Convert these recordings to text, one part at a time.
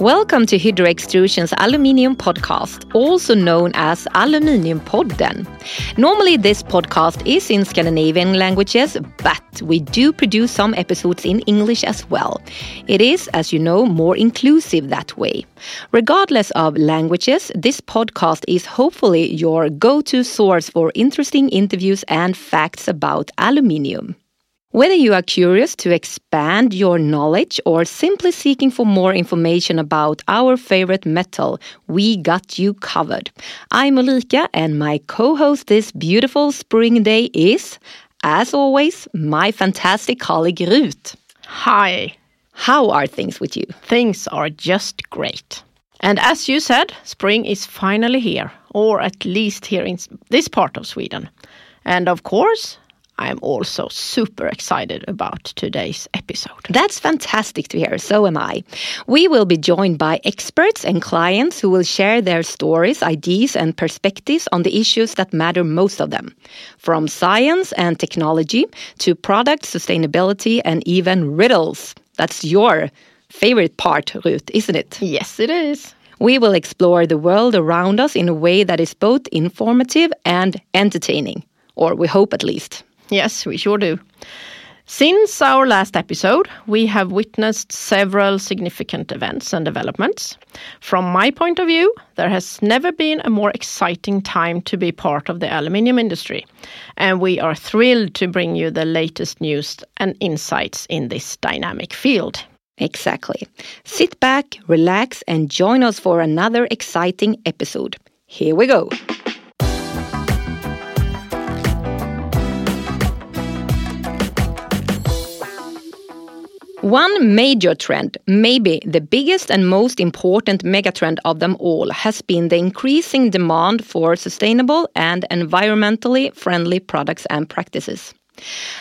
Welcome to Hydro Extrusion's Aluminium Podcast, also known as Aluminium Podden. Normally, this podcast is in Scandinavian languages, but we do produce some episodes in English as well. It is, as you know, more inclusive that way. Regardless of languages, this podcast is hopefully your go to source for interesting interviews and facts about aluminium. Whether you are curious to expand your knowledge or simply seeking for more information about our favorite metal, we got you covered. I'm Ulrika, and my co host this beautiful spring day is, as always, my fantastic colleague Ruth. Hi. How are things with you? Things are just great. And as you said, spring is finally here, or at least here in this part of Sweden. And of course, I'm also super excited about today's episode. That's fantastic to hear. So am I. We will be joined by experts and clients who will share their stories, ideas, and perspectives on the issues that matter most of them. From science and technology to product sustainability and even riddles. That's your favorite part, Ruth, isn't it? Yes, it is. We will explore the world around us in a way that is both informative and entertaining, or we hope at least. Yes, we sure do. Since our last episode, we have witnessed several significant events and developments. From my point of view, there has never been a more exciting time to be part of the aluminium industry, and we are thrilled to bring you the latest news and insights in this dynamic field. Exactly. Sit back, relax, and join us for another exciting episode. Here we go. One major trend, maybe the biggest and most important megatrend of them all, has been the increasing demand for sustainable and environmentally friendly products and practices.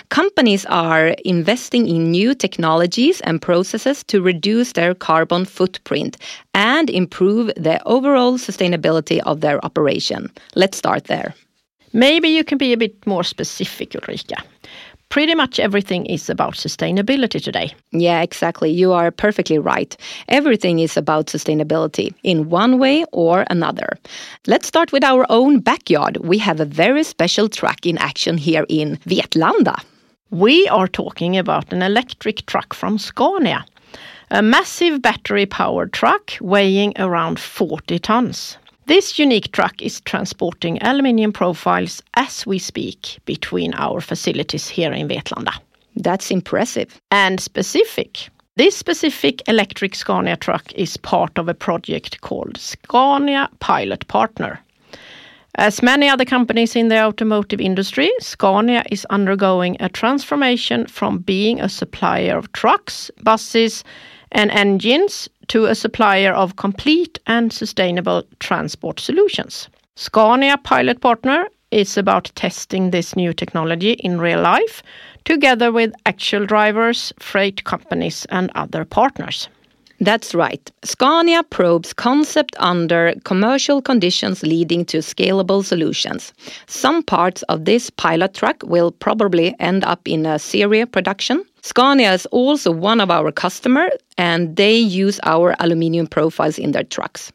Companies are investing in new technologies and processes to reduce their carbon footprint and improve the overall sustainability of their operation. Let's start there. Maybe you can be a bit more specific, Ulrika. Pretty much everything is about sustainability today. Yeah, exactly. You are perfectly right. Everything is about sustainability in one way or another. Let's start with our own backyard. We have a very special truck in action here in Vetlanda. We are talking about an electric truck from Scania. A massive battery powered truck weighing around 40 tons. This unique truck is transporting aluminium profiles as we speak between our facilities here in Vetlanda. That's impressive. And specific. This specific electric Scania truck is part of a project called Scania Pilot Partner. As many other companies in the automotive industry, Scania is undergoing a transformation from being a supplier of trucks, buses, and engines to a supplier of complete and sustainable transport solutions. Scania Pilot Partner is about testing this new technology in real life together with actual drivers, freight companies, and other partners. That's right. Scania probes concept under commercial conditions leading to scalable solutions. Some parts of this pilot truck will probably end up in a serial production. Scania is also one of our customers and they use our aluminium profiles in their trucks.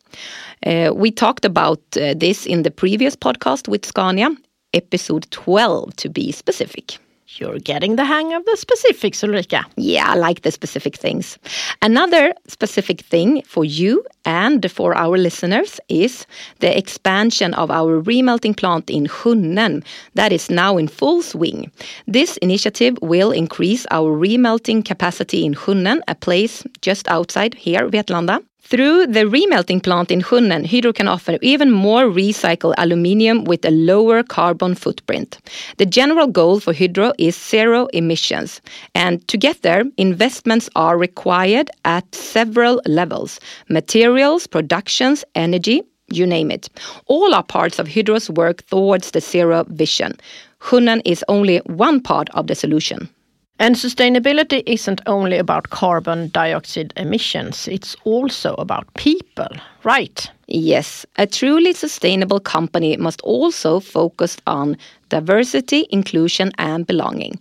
Uh, we talked about uh, this in the previous podcast with Scania, episode 12 to be specific. You're getting the hang of the specifics, Ulrika. Yeah, I like the specific things. Another specific thing for you and for our listeners is the expansion of our remelting plant in Sjunnen that is now in full swing. This initiative will increase our remelting capacity in Sjunnen, a place just outside here, Vetlanda. Through the remelting plant in Sjunnen, Hydro can offer even more recycled aluminium with a lower carbon footprint. The general goal for Hydro is zero emissions. And to get there, investments are required at several levels materials, productions, energy, you name it. All are parts of Hydro's work towards the zero vision. Sjunnen is only one part of the solution. And sustainability isn't only about carbon dioxide emissions, it's also about people, right? Yes, a truly sustainable company must also focus on diversity, inclusion, and belonging.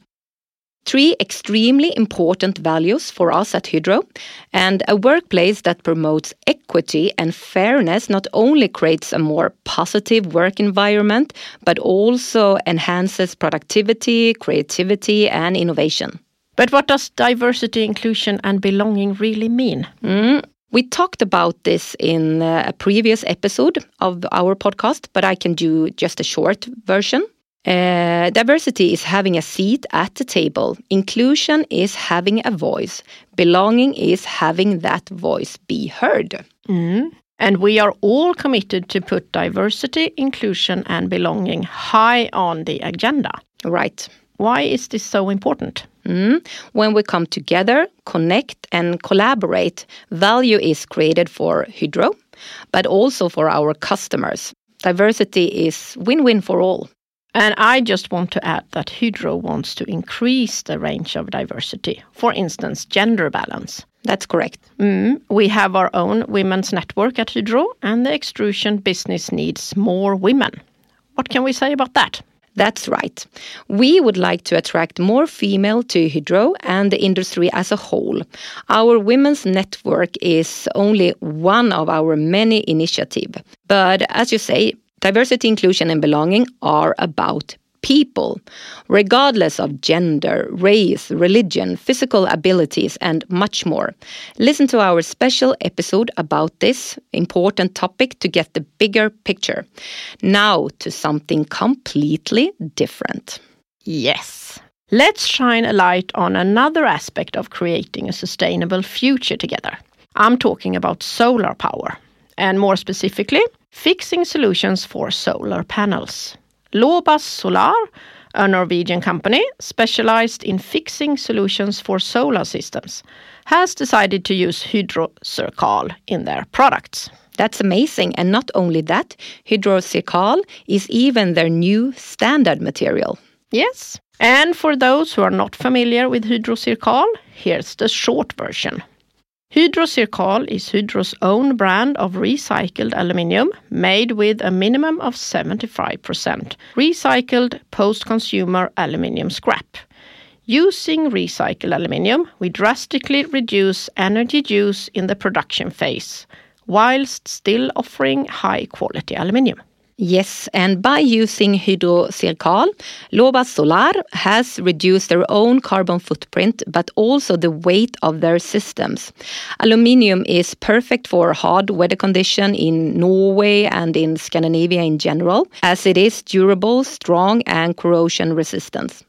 Three extremely important values for us at Hydro, and a workplace that promotes equity and fairness not only creates a more positive work environment, but also enhances productivity, creativity, and innovation. But what does diversity, inclusion, and belonging really mean? Mm, we talked about this in uh, a previous episode of our podcast, but I can do just a short version. Uh, diversity is having a seat at the table. Inclusion is having a voice. Belonging is having that voice be heard. Mm. And we are all committed to put diversity, inclusion, and belonging high on the agenda. Right. Why is this so important? Mm. When we come together, connect, and collaborate, value is created for Hydro, but also for our customers. Diversity is win win for all. And I just want to add that Hydro wants to increase the range of diversity, for instance, gender balance. That's correct. Mm, we have our own women's network at Hydro, and the extrusion business needs more women. What can we say about that? That's right. We would like to attract more female to Hydro and the industry as a whole. Our women's network is only one of our many initiatives. But as you say, Diversity, inclusion, and belonging are about people, regardless of gender, race, religion, physical abilities, and much more. Listen to our special episode about this important topic to get the bigger picture. Now to something completely different. Yes. Let's shine a light on another aspect of creating a sustainable future together. I'm talking about solar power, and more specifically, fixing solutions for solar panels. Lobas Solar, a Norwegian company specialized in fixing solutions for solar systems, has decided to use Hydro CIRCAL in their products. That's amazing. And not only that, Hydro CIRCAL is even their new standard material. Yes. And for those who are not familiar with Hydro CIRCAL, here's the short version. Hydro CIRCAL is Hydro's own brand of recycled aluminium made with a minimum of 75% recycled post-consumer aluminium scrap. Using recycled aluminium, we drastically reduce energy use in the production phase, whilst still offering high quality aluminium. Yes, and by using Hydro CIRCAL, Lobas Solar has reduced their own carbon footprint, but also the weight of their systems. Aluminium is perfect for hard weather condition in Norway and in Scandinavia in general, as it is durable, strong, and corrosion resistant.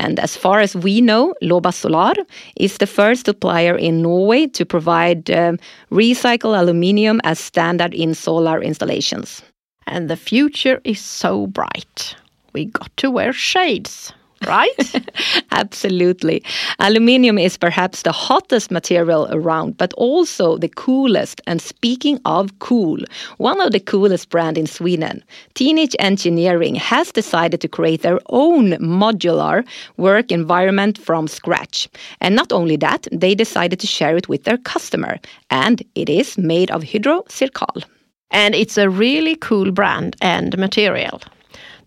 And as far as we know, Lobas Solar is the first supplier in Norway to provide um, recycled aluminium as standard in solar installations. And the future is so bright. We got to wear shades, right? Absolutely. Aluminium is perhaps the hottest material around, but also the coolest. And speaking of cool, one of the coolest brands in Sweden, Teenage Engineering, has decided to create their own modular work environment from scratch. And not only that, they decided to share it with their customer. And it is made of Hydro CIRCAL and it's a really cool brand and material.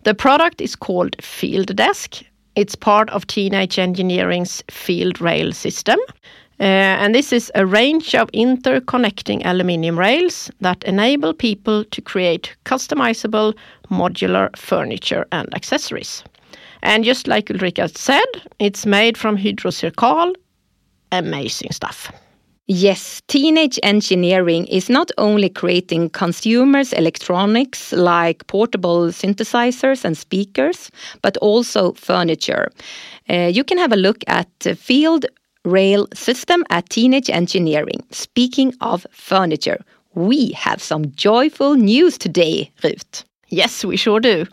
The product is called Field Desk. It's part of Teenage Engineering's Field Rail system. Uh, and this is a range of interconnecting aluminium rails that enable people to create customizable modular furniture and accessories. And just like Ulrika said, it's made from Hydro CIRCAL. Amazing stuff. Yes, teenage engineering is not only creating consumers' electronics like portable synthesizers and speakers, but also furniture. Uh, you can have a look at the field rail system at Teenage Engineering. Speaking of furniture, we have some joyful news today, Ruth. Yes, we sure do.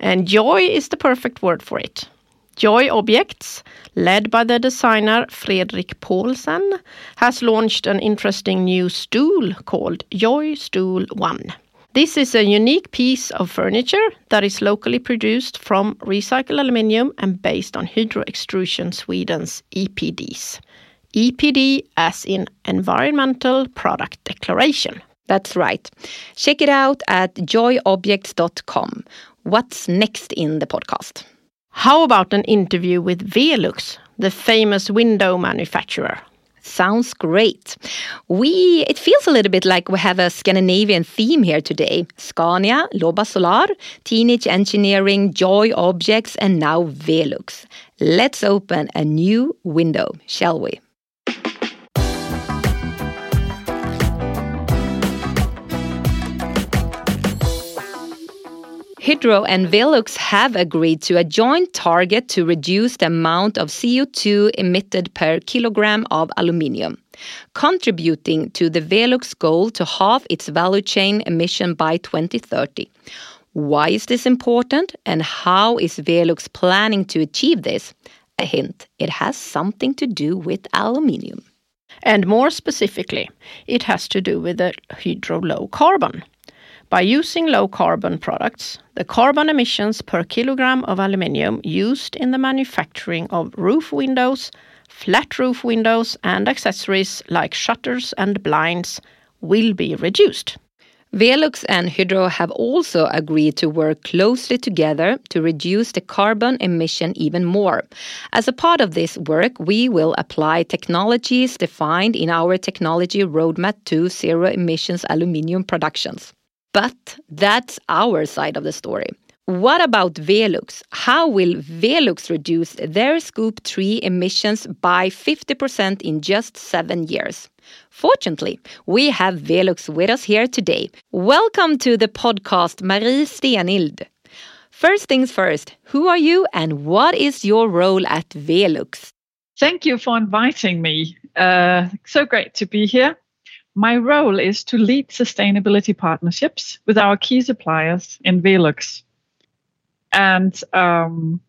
And joy is the perfect word for it. Joy Objects, led by the designer Fredrik Paulsen, has launched an interesting new stool called Joy Stool One. This is a unique piece of furniture that is locally produced from recycled aluminium and based on Hydro Extrusion Sweden's EPDs. EPD as in Environmental Product Declaration. That's right. Check it out at joyobjects.com. What's next in the podcast? How about an interview with Velux, the famous window manufacturer. Sounds great. We it feels a little bit like we have a Scandinavian theme here today. Scania, Lobas Solar, Teenage Engineering, Joy Objects, and now Velux. Let's open a new window, shall we? Hydro and Velux have agreed to a joint target to reduce the amount of CO2 emitted per kilogram of aluminium, contributing to the Velux goal to halve its value chain emission by 2030. Why is this important and how is Velux planning to achieve this? A hint, it has something to do with aluminium. And more specifically, it has to do with the Hydro low carbon. By using low carbon products, the carbon emissions per kilogram of aluminium used in the manufacturing of roof windows, flat roof windows, and accessories like shutters and blinds will be reduced. Velux and Hydro have also agreed to work closely together to reduce the carbon emission even more. As a part of this work, we will apply technologies defined in our technology roadmap to zero emissions aluminium productions. But that's our side of the story. What about Velux? How will Velux reduce their Scope 3 emissions by 50% in just seven years? Fortunately, we have Velux with us here today. Welcome to the podcast, Marie Stenild. First things first, who are you and what is your role at Velux? Thank you for inviting me. Uh, so great to be here. My role is to lead sustainability partnerships with our key suppliers in Velux. And um,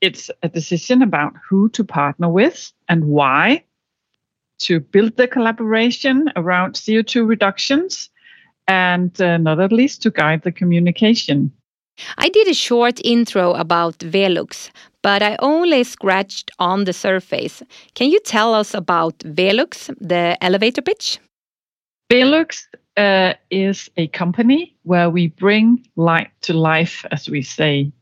it's a decision about who to partner with and why, to build the collaboration around CO2 reductions, and uh, not at least to guide the communication. I did a short intro about Velux, but I only scratched on the surface. Can you tell us about Velux, the elevator pitch? Velux uh, is a company where we bring light to life, as we say.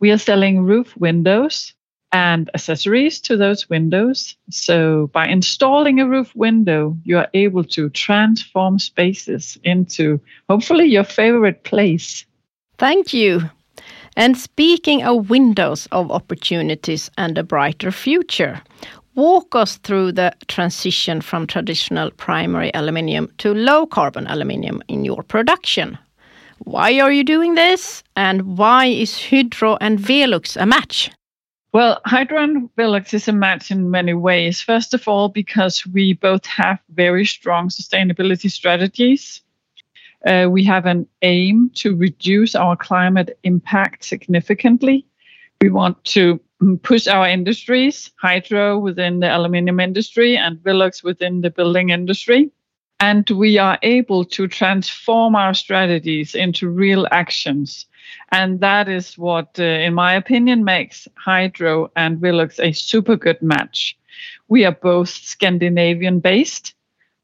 We are selling roof windows and accessories to those windows. So, by installing a roof window, you are able to transform spaces into hopefully your favorite place. Thank you. And speaking of windows of opportunities and a brighter future, walk us through the transition from traditional primary aluminium to low carbon aluminium in your production. Why are you doing this? And why is Hydro and Velux a match? Well, Hydro and Velux is a match in many ways. First of all, because we both have very strong sustainability strategies. Uh, we have an aim to reduce our climate impact significantly. We want to push our industries, Hydro within the aluminium industry and Velux within the building industry. And we are able to transform our strategies into real actions. And that is what, uh, in my opinion, makes Hydro and Velux a super good match. We are both Scandinavian based.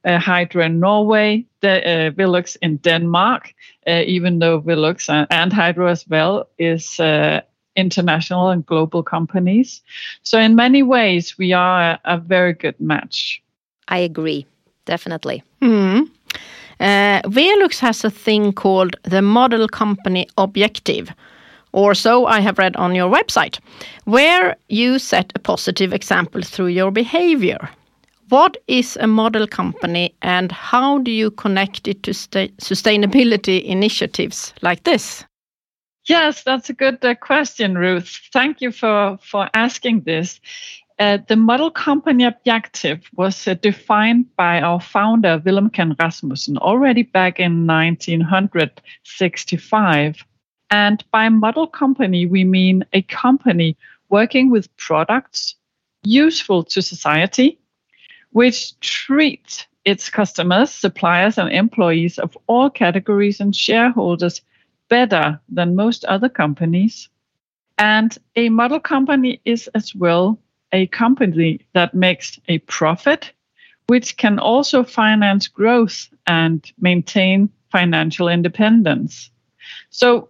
Uh, Hydro in Norway, the, uh, in Denmark, uh, even though Velux and Hydro as well is uh, international and global companies. So, in many ways, we are a, a very good match. I agree, definitely. Mm. Uh, Velux has a thing called the Model Company Objective, or so I have read on your website, where you set a positive example through your behavior. What is a model company and how do you connect it to sustainability initiatives like this? Yes, that's a good uh, question, Ruth. Thank you for, for asking this. Uh, the model company objective was uh, defined by our founder, Villum Kann Rasmussen, already back in 1965. And by model company, we mean a company working with products useful to society, which treat its customers, suppliers, and employees of all categories and shareholders better than most other companies. And a model company is as well a company that makes a profit, which can also finance growth and maintain financial independence. So,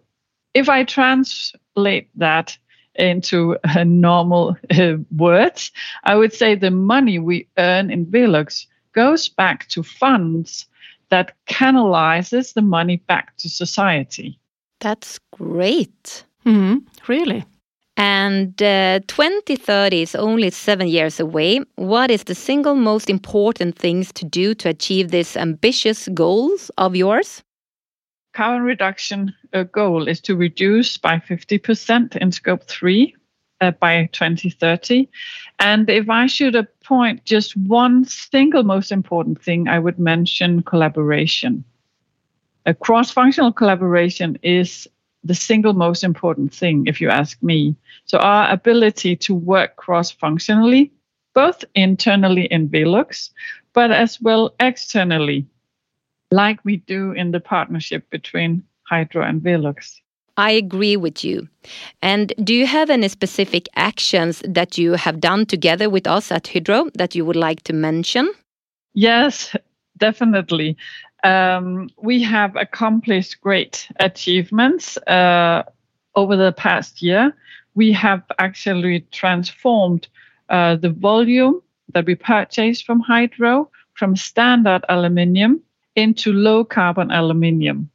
if I translate that, into normal uh, words, I would say the money we earn in Velux goes back to funds that canalizes the money back to society. That's great. Mm, really? And uh, 2030 is only seven years away. What is the single most important things to do to achieve these ambitious goals of yours? Carbon reduction uh, goal is to reduce by 50% in scope 3 uh, by 2030. And if I should appoint just one single most important thing, I would mention collaboration. A cross functional collaboration is the single most important thing, if you ask me. So, our ability to work cross functionally, both internally in Velux, but as well externally, like we do in the partnership between Hydro and Velux. I agree with you. And do you have any specific actions that you have done together with us at Hydro that you would like to mention? Yes, definitely. Um, we have accomplished great achievements uh, over the past year. We have actually transformed uh, the volume that we purchase from Hydro from standard aluminium into low carbon aluminium.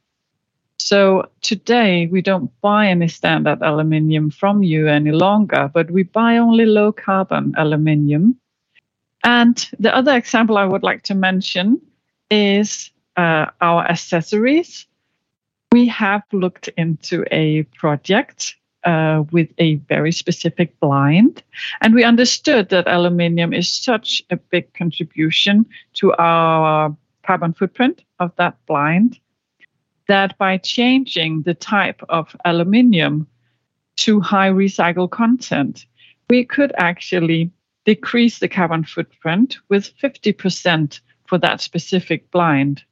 So today we don't buy any standard aluminium from you any longer, but we buy only low carbon aluminium. And the other example I would like to mention is uh, our accessories, we have looked into a project uh, with a very specific blind, and we understood that aluminium is such a big contribution to our carbon footprint of that blind that by changing the type of aluminium to high recycled content, we could actually decrease the carbon footprint with 50% for that specific blind.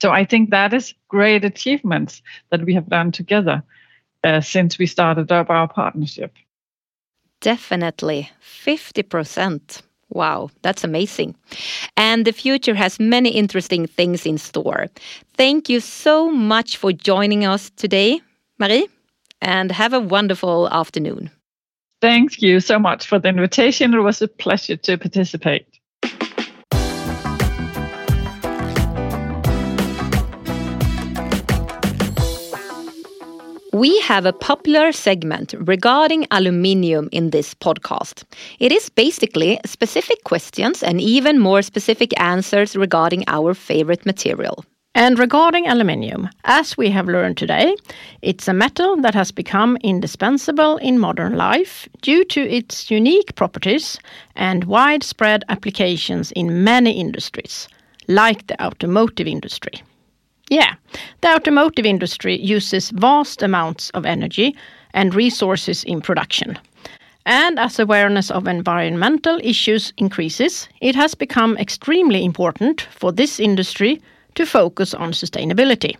So I think that is great achievements that we have done together uh, since we started up our partnership. Definitely, 50%. Wow, that's amazing. And the future has many interesting things in store. Thank you so much for joining us today, Marie, and have a wonderful afternoon. Thank you so much for the invitation. It was a pleasure to participate. We have a popular segment regarding aluminium in this podcast. It is basically specific questions and even more specific answers regarding our favorite material. And regarding aluminium, as we have learned today, it's a metal that has become indispensable in modern life due to its unique properties and widespread applications in many industries, like the automotive industry. Yeah, the automotive industry uses vast amounts of energy and resources in production. And as awareness of environmental issues increases, it has become extremely important for this industry to focus on sustainability.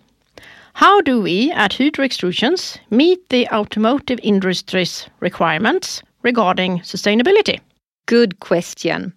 How do we at Hydro Extrusions meet the automotive industry's requirements regarding sustainability? Good question.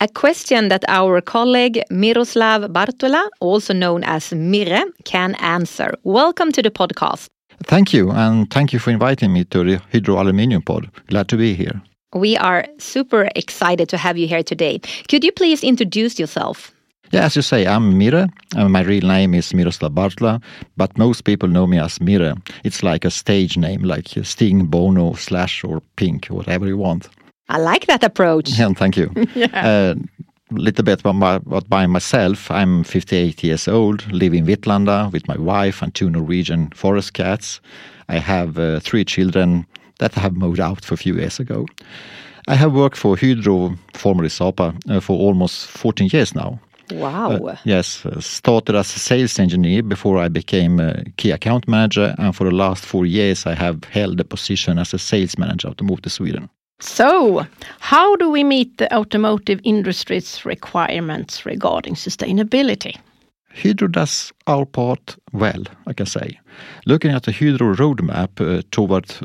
A question that our colleague Miroslav Bartola, also known as Mire, can answer. Welcome to the podcast. Thank you, and thank you for inviting me to the Hydro Aluminium Pod. Glad to be here. We are super excited to have you here today. Could you please introduce yourself? Yeah, as you say, I'm Mire. and my real name is Miroslav Bartola, but most people know me as Mire. It's like a stage name, like Sting, Bono, Slash, or Pink, whatever you want. I like that approach. Yeah, thank you. yeah. A uh, little bit about, my, about by myself. I'm 58 years old, live in Vetlanda with my wife and two Norwegian forest cats. I have uh, three children that have moved out for a few years ago. I have worked for Hydro, formerly Sapa, uh, for almost 14 years now. Wow. Uh, yes, uh, started as a sales engineer before I became a key account manager, and for the last four years I have held the position as a sales manager at Automotive Sweden. So, how do we meet the automotive industry's requirements regarding sustainability? Hydro does our part well, I can say. Looking at the Hydro roadmap uh, towards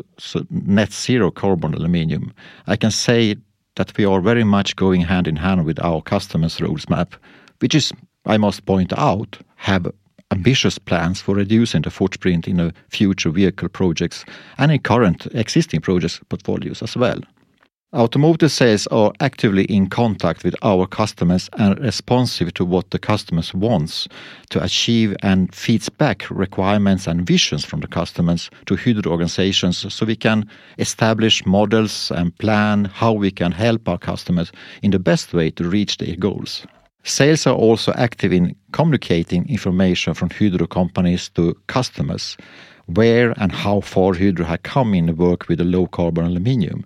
net zero carbon aluminium, I can say that we are very much going hand in hand with our customers' roadmap, which is, I must point out, have ambitious plans for reducing the footprint in the future vehicle projects and in current existing projects portfolios as well. Automotive sales are actively in contact with our customers and responsive to what the customers wants to achieve and feeds back requirements and visions from the customers to Hydro organizations so we can establish models and plan how we can help our customers in the best way to reach their goals. Sales are also active in communicating information from Hydro companies to customers, where and how far Hydro has come in the work with the low carbon aluminium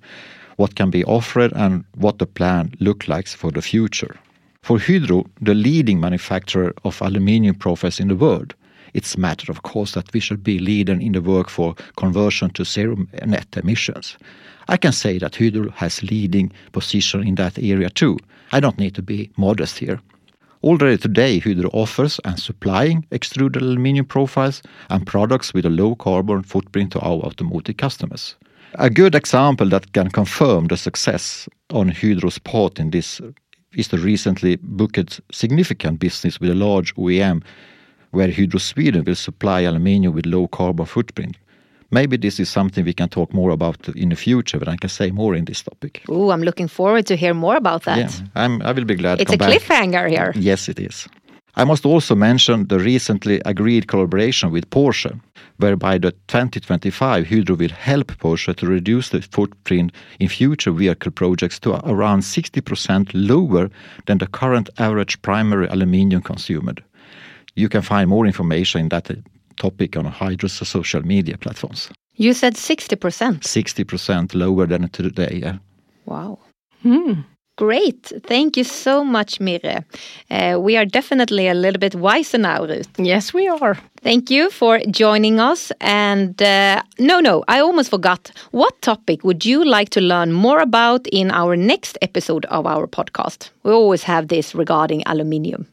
what can be offered and what the plan look like for the future. For Hydro, the leading manufacturer of aluminium profiles in the world, it's a matter of course that we should be leader in the work for conversion to zero net emissions. I can say that Hydro has leading position in that area too. I don't need to be modest here. Already today, Hydro offers and supplying extruded aluminium profiles and products with a low carbon footprint to our automotive customers. A good example that can confirm the success on Hydro's part in this is the recently booked significant business with a large OEM where Hydro Sweden will supply aluminium with low carbon footprint. Maybe this is something we can talk more about in the future, but I can say more in this topic. Oh, I'm looking forward to hear more about that. Yeah, I'm, I will be glad. It's a back. cliffhanger here. Yes, it is. I must also mention the recently agreed collaboration with Porsche, whereby the 2025 Hydro will help Porsche to reduce the footprint in future vehicle projects to around 60% lower than the current average primary aluminium consumed. You can find more information in that topic on Hydro's social media platforms. You said 60%. 60% lower than today. Yeah. Wow. Hmm. Great. Thank you so much, Mirre. Uh, we are definitely a little bit wiser now, Ruth. Yes, we are. Thank you for joining us. And uh, no, no, I almost forgot. What topic would you like to learn more about in our next episode of our podcast? We always have this regarding aluminium.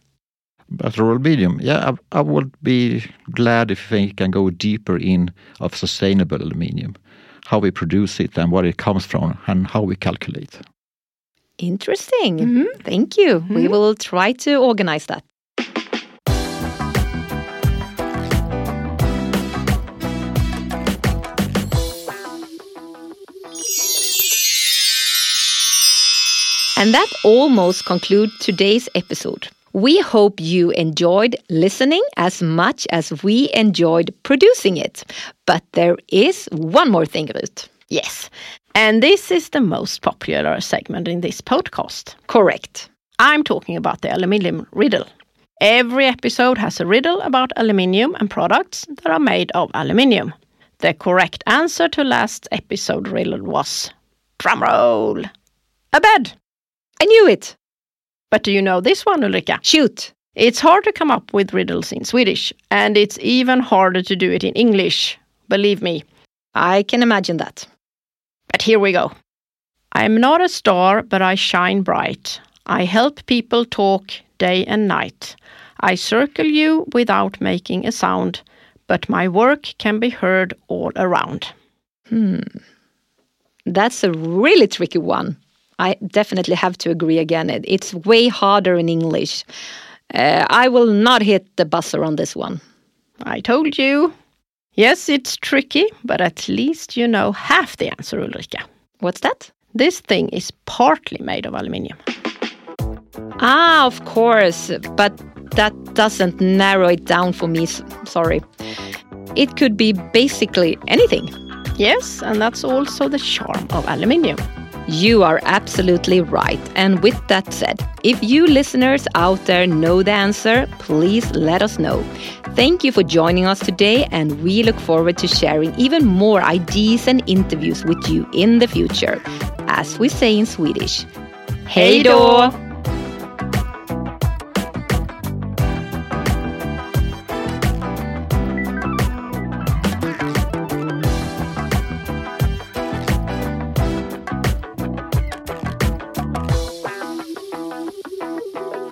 But aluminium, yeah, I, I would be glad if we can go deeper in of sustainable aluminium, how we produce it and where it comes from and how we calculate. Interesting. Mm -hmm. Thank you. Mm -hmm. We mm-hmm. will try to organize that. And that almost concludes today's episode. We hope you enjoyed listening as much as we enjoyed producing it. But there is one more thing, Ruth. Yes, and this is the most popular segment in this podcast. Correct. I'm talking about the aluminium riddle. Every episode has a riddle about aluminium and products that are made of aluminium. The correct answer to last episode riddle was drumroll a bed. I knew it. But do you know this one, Ulrika? Shoot. It's hard to come up with riddles in Swedish, and it's even harder to do it in English. Believe me. I can imagine that. But here we go. I'm not a star, but I shine bright. I help people talk day and night. I circle you without making a sound, but my work can be heard all around. Hmm. That's a really tricky one. I definitely have to agree again. It's way harder in English. Uh, I will not hit the buzzer on this one. I told you. Yes, it's tricky, but at least you know half the answer, Ulrika. What's that? This thing is partly made of aluminium. Ah, of course, but that doesn't narrow it down for me. Sorry. It could be basically anything. Yes, and that's also the charm of aluminium. You are absolutely right. And with that said, if you listeners out there know the answer, please let us know. Thank you for joining us today, and we look forward to sharing even more ideas and interviews with you in the future. As we say in Swedish, Hej då!